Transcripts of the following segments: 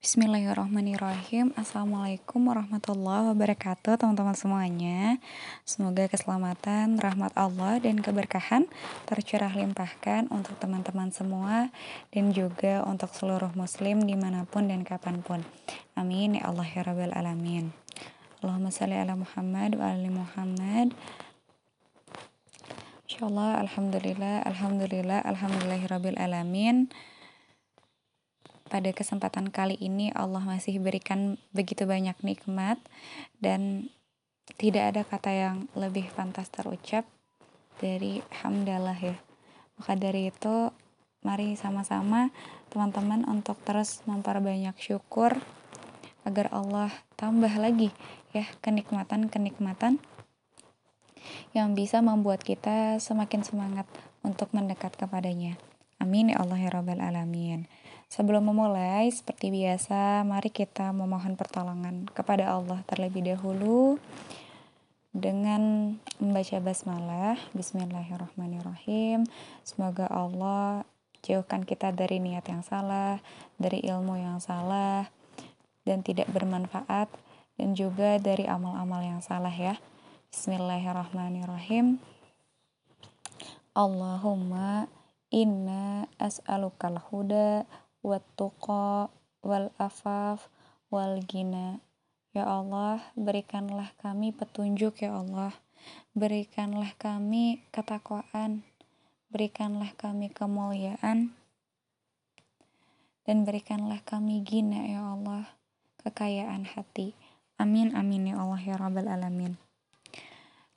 Bismillahirrahmanirrahim. Assalamualaikum warahmatullahi wabarakatuh Teman-teman semuanya. Semoga keselamatan, rahmat Allah dan keberkahan Tercurah limpahkan untuk teman-teman semua Dan juga untuk seluruh muslim di mana pun dan kapan pun. Amin. Ya Allah ya Rabbal Alamin. Allahumma salli ala Muhammad wa ala Muhammad. Insyaallah Alhamdulillah Alhamdulillah Alhamdulillahirabbil Alamin pada kesempatan kali ini Allah masih berikan begitu banyak nikmat dan tidak ada kata yang lebih pantas terucap dari hamdalah ya. Maka dari itu mari sama-sama teman-teman untuk terus memperbanyak syukur agar Allah tambah lagi ya kenikmatan-kenikmatan yang bisa membuat kita semakin semangat untuk mendekat kepadanya. Amin ya Allah ya Rabbal Alamin. Sebelum memulai, seperti biasa, mari kita memohon pertolongan kepada Allah terlebih dahulu dengan membaca basmalah. Bismillahirrahmanirrahim. Semoga Allah jauhkan kita dari niat yang salah, dari ilmu yang salah, dan tidak bermanfaat, dan juga dari amal-amal yang salah ya. Bismillahirrahmanirrahim. Allahumma inna as'alukal huda wattuqa wal afaf wal gina. Ya Allah, berikanlah kami petunjuk ya Allah. Berikanlah kami ketakwaan. Berikanlah kami kemuliaan. Dan berikanlah kami gina ya Allah, kekayaan hati. Amin amin ya Allah ya Rabbal alamin.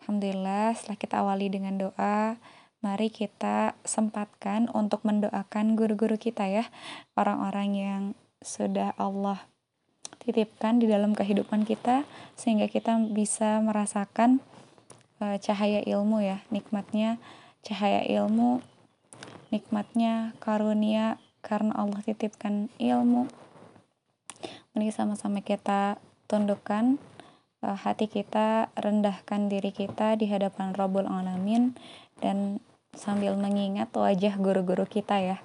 Alhamdulillah, setelah kita awali dengan doa, mari kita sempatkan untuk mendoakan guru-guru kita ya, orang-orang yang sudah Allah titipkan di dalam kehidupan kita sehingga kita bisa merasakan uh, cahaya ilmu ya, nikmatnya cahaya ilmu, nikmatnya karunia karena Allah titipkan ilmu. Mari sama-sama kita tundukkan uh, hati kita, rendahkan diri kita di hadapan Rabbul Alamin dan sambil mengingat wajah guru-guru kita ya.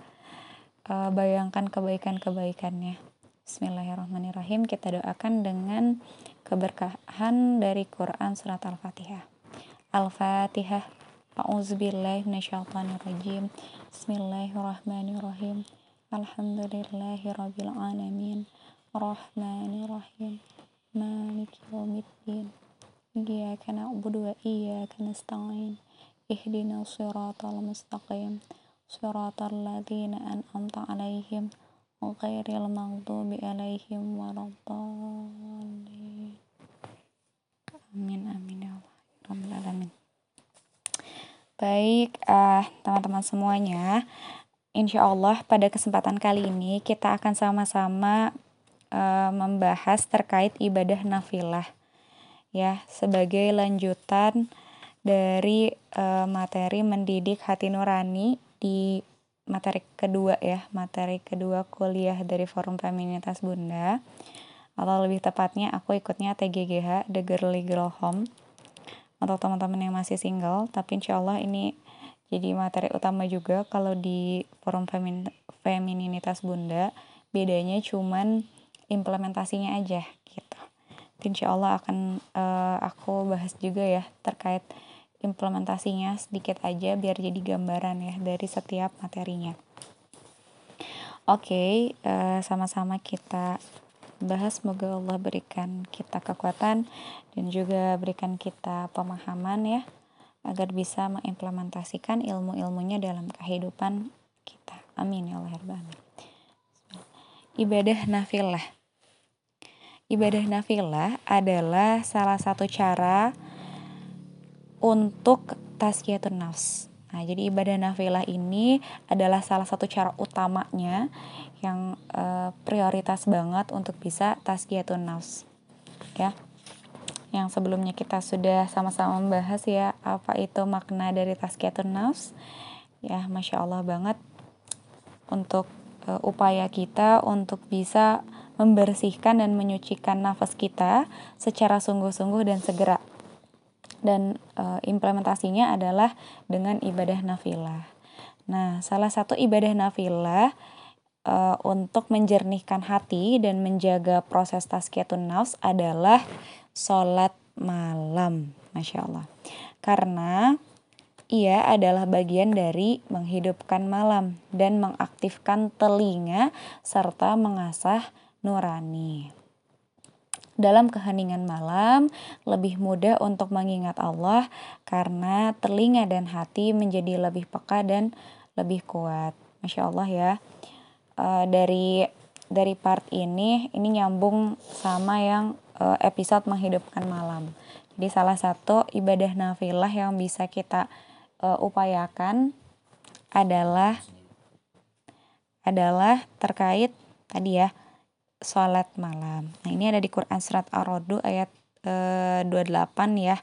Uh, bayangkan kebaikan-kebaikannya. Bismillahirrahmanirrahim. Kita doakan dengan keberkahan dari Quran surat Al-Fatihah. Al-Fatihah. A'udzubillahiminasyaitonirrajim. Bismillahirrahmanirrahim. Alhamdulillahirabbil alamin. Rahmanirrahim. Maliki yaumiddin. Iyyaka na'budu wa iyyaka nasta'in. اهدنا الصراط المستقيم صراط الذين أنعمت عليهم غير المغضوب عليهم ولا الضالين amin amin ya Allah alamin baik uh, teman-teman semuanya Insya Allah pada kesempatan kali ini kita akan sama-sama uh, membahas terkait ibadah nafilah ya sebagai lanjutan dari uh, materi mendidik hati nurani di materi kedua ya, materi kedua kuliah dari Forum Feminitas Bunda. Atau lebih tepatnya aku ikutnya TGGH, The Girly Girl Home. Untuk teman-teman yang masih single, tapi insya Allah ini jadi materi utama juga kalau di Forum Femin Femininitas Bunda. Bedanya cuman implementasinya aja gitu. Insya Allah akan uh, aku bahas juga ya terkait implementasinya sedikit aja biar jadi gambaran ya dari setiap materinya. Oke, okay, uh, eh, sama-sama kita bahas semoga Allah berikan kita kekuatan dan juga berikan kita pemahaman ya agar bisa mengimplementasikan ilmu-ilmunya dalam kehidupan kita. Amin ya Allah ya Ibadah nafilah. Ibadah nafilah adalah salah satu cara untuk tazkiyatun nafs. Nah, jadi ibadah nafilah ini adalah salah satu cara utamanya yang uh, prioritas banget untuk bisa tazkiyatun nafs. Ya. Yang sebelumnya kita sudah sama-sama membahas ya apa itu makna dari tazkiyatun nafs. Ya, Masya Allah banget untuk uh, upaya kita untuk bisa membersihkan dan menyucikan nafas kita secara sungguh-sungguh dan segera dan e, implementasinya adalah dengan ibadah nafilah. Nah, salah satu ibadah nafilah uh, untuk menjernihkan hati dan menjaga proses tazkiyatun nafs adalah sholat malam. Masya Allah. Karena ia adalah bagian dari menghidupkan malam dan mengaktifkan telinga serta mengasah nurani. Dalam keheningan malam, lebih mudah untuk mengingat Allah karena telinga dan hati menjadi lebih peka dan lebih kuat. Masya Allah ya. Uh, dari dari part ini, ini nyambung sama yang uh, episode menghidupkan malam. Jadi salah satu ibadah nafilah yang bisa kita uh, upayakan adalah adalah terkait tadi ya sholat malam. Nah ini ada di Quran Surat Ar-Rodu ayat e, eh, 28 ya.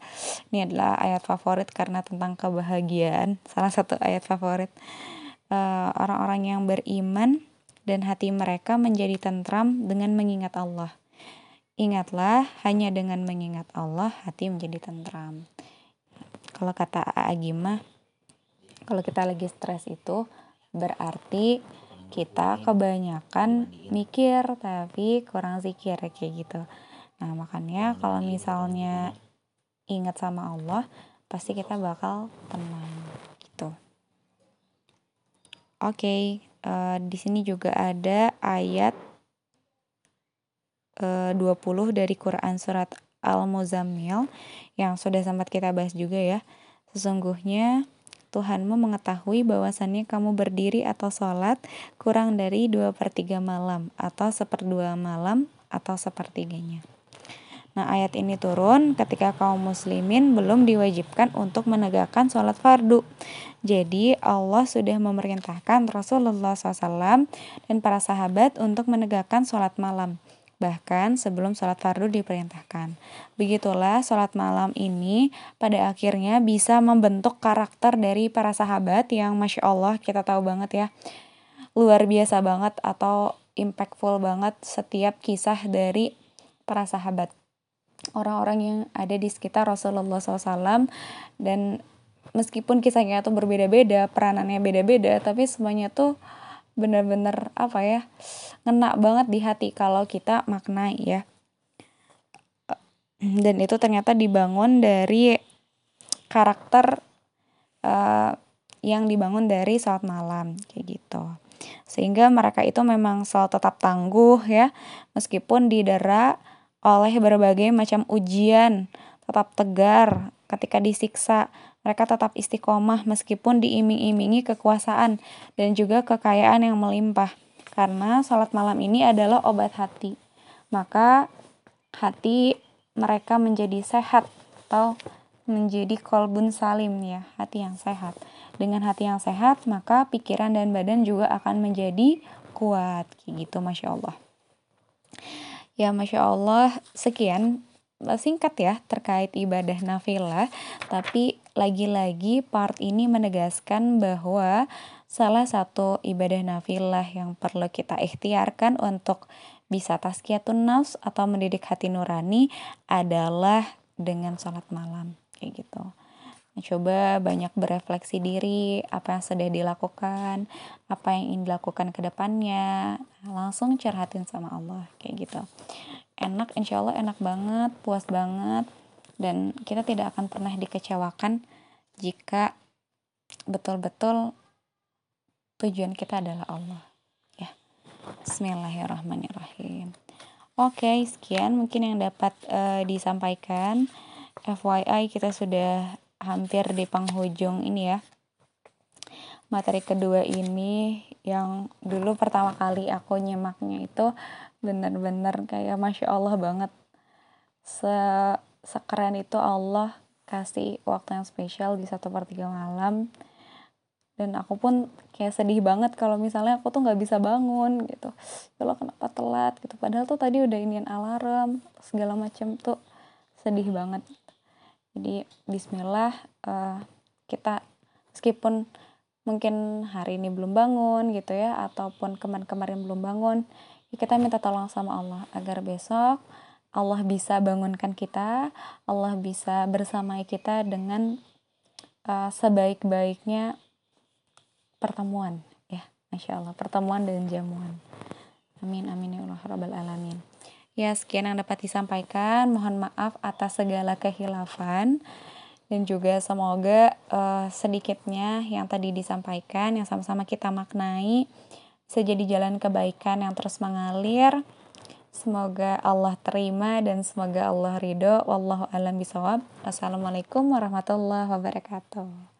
Ini adalah ayat favorit karena tentang kebahagiaan. Salah satu ayat favorit. Eh, orang-orang e, yang beriman dan hati mereka menjadi tentram dengan mengingat Allah. Ingatlah, hanya dengan mengingat Allah hati menjadi tentram. Kalau kata Agima, kalau kita lagi stres itu berarti kita kebanyakan mikir tapi kurang zikir kayak gitu. Nah, makanya kalau misalnya ingat sama Allah, pasti kita bakal tenang gitu. Oke, okay, uh, eh, di sini juga ada ayat eh, uh, 20 dari Quran surat Al-Muzammil yang sudah sempat kita bahas juga ya. Sesungguhnya Tuhanmu mengetahui bahwasannya kamu berdiri atau sholat kurang dari dua per tiga malam atau seperdua malam atau sepertiganya. Nah ayat ini turun ketika kaum muslimin belum diwajibkan untuk menegakkan sholat fardu. Jadi Allah sudah memerintahkan Rasulullah SAW dan para sahabat untuk menegakkan sholat malam bahkan sebelum sholat fardu diperintahkan. Begitulah sholat malam ini pada akhirnya bisa membentuk karakter dari para sahabat yang Masya Allah kita tahu banget ya, luar biasa banget atau impactful banget setiap kisah dari para sahabat. Orang-orang yang ada di sekitar Rasulullah SAW dan meskipun kisahnya itu berbeda-beda, peranannya beda-beda, tapi semuanya tuh bener-bener apa ya ngena banget di hati kalau kita maknai ya. Dan itu ternyata dibangun dari karakter uh, yang dibangun dari saat malam kayak gitu. Sehingga mereka itu memang selalu tetap tangguh ya meskipun didera oleh berbagai macam ujian tetap tegar ketika disiksa mereka tetap istiqomah meskipun diiming-imingi kekuasaan dan juga kekayaan yang melimpah. Karena salat malam ini adalah obat hati. Maka hati mereka menjadi sehat atau menjadi kolbun salim ya, hati yang sehat. Dengan hati yang sehat, maka pikiran dan badan juga akan menjadi kuat. gitu, Masya Allah. Ya, Masya Allah, sekian singkat ya terkait ibadah nafilah, tapi lagi-lagi part ini menegaskan bahwa salah satu ibadah nafilah yang perlu kita ikhtiarkan untuk bisa tazkiyatun nafs atau mendidik hati nurani adalah dengan sholat malam kayak gitu. Coba banyak berefleksi diri, apa yang sudah dilakukan, apa yang ingin dilakukan ke depannya. Langsung curhatin sama Allah, kayak gitu enak insya Allah enak banget puas banget. Dan kita tidak akan pernah dikecewakan jika betul-betul tujuan kita adalah Allah. Ya. Bismillahirrahmanirrahim. Oke sekian mungkin yang dapat uh, disampaikan. FYI kita sudah hampir di penghujung ini ya. Materi kedua ini yang dulu pertama kali aku nyimaknya itu bener-bener kayak masya Allah banget. Se sekeren itu Allah kasih waktu yang spesial di satu per tiga malam. Dan aku pun kayak sedih banget kalau misalnya aku tuh nggak bisa bangun gitu. Kalau kenapa telat gitu? Padahal tuh tadi udah inian alarm segala macam tuh sedih banget. Jadi Bismillah uh, kita meskipun mungkin hari ini belum bangun gitu ya ataupun kemarin-kemarin belum bangun kita minta tolong sama Allah agar besok Allah bisa bangunkan kita, Allah bisa bersamai kita dengan uh, sebaik-baiknya pertemuan ya Masya Allah, pertemuan dan jamuan. Amin, amin, ya Allah, Rabbal Alamin. Ya, sekian yang dapat disampaikan. Mohon maaf atas segala kehilafan. Dan juga semoga uh, sedikitnya yang tadi disampaikan, yang sama-sama kita maknai, bisa jadi jalan kebaikan yang terus mengalir. Semoga Allah terima dan semoga Allah ridho. Wallahu alam bisawab. Assalamualaikum warahmatullahi wabarakatuh.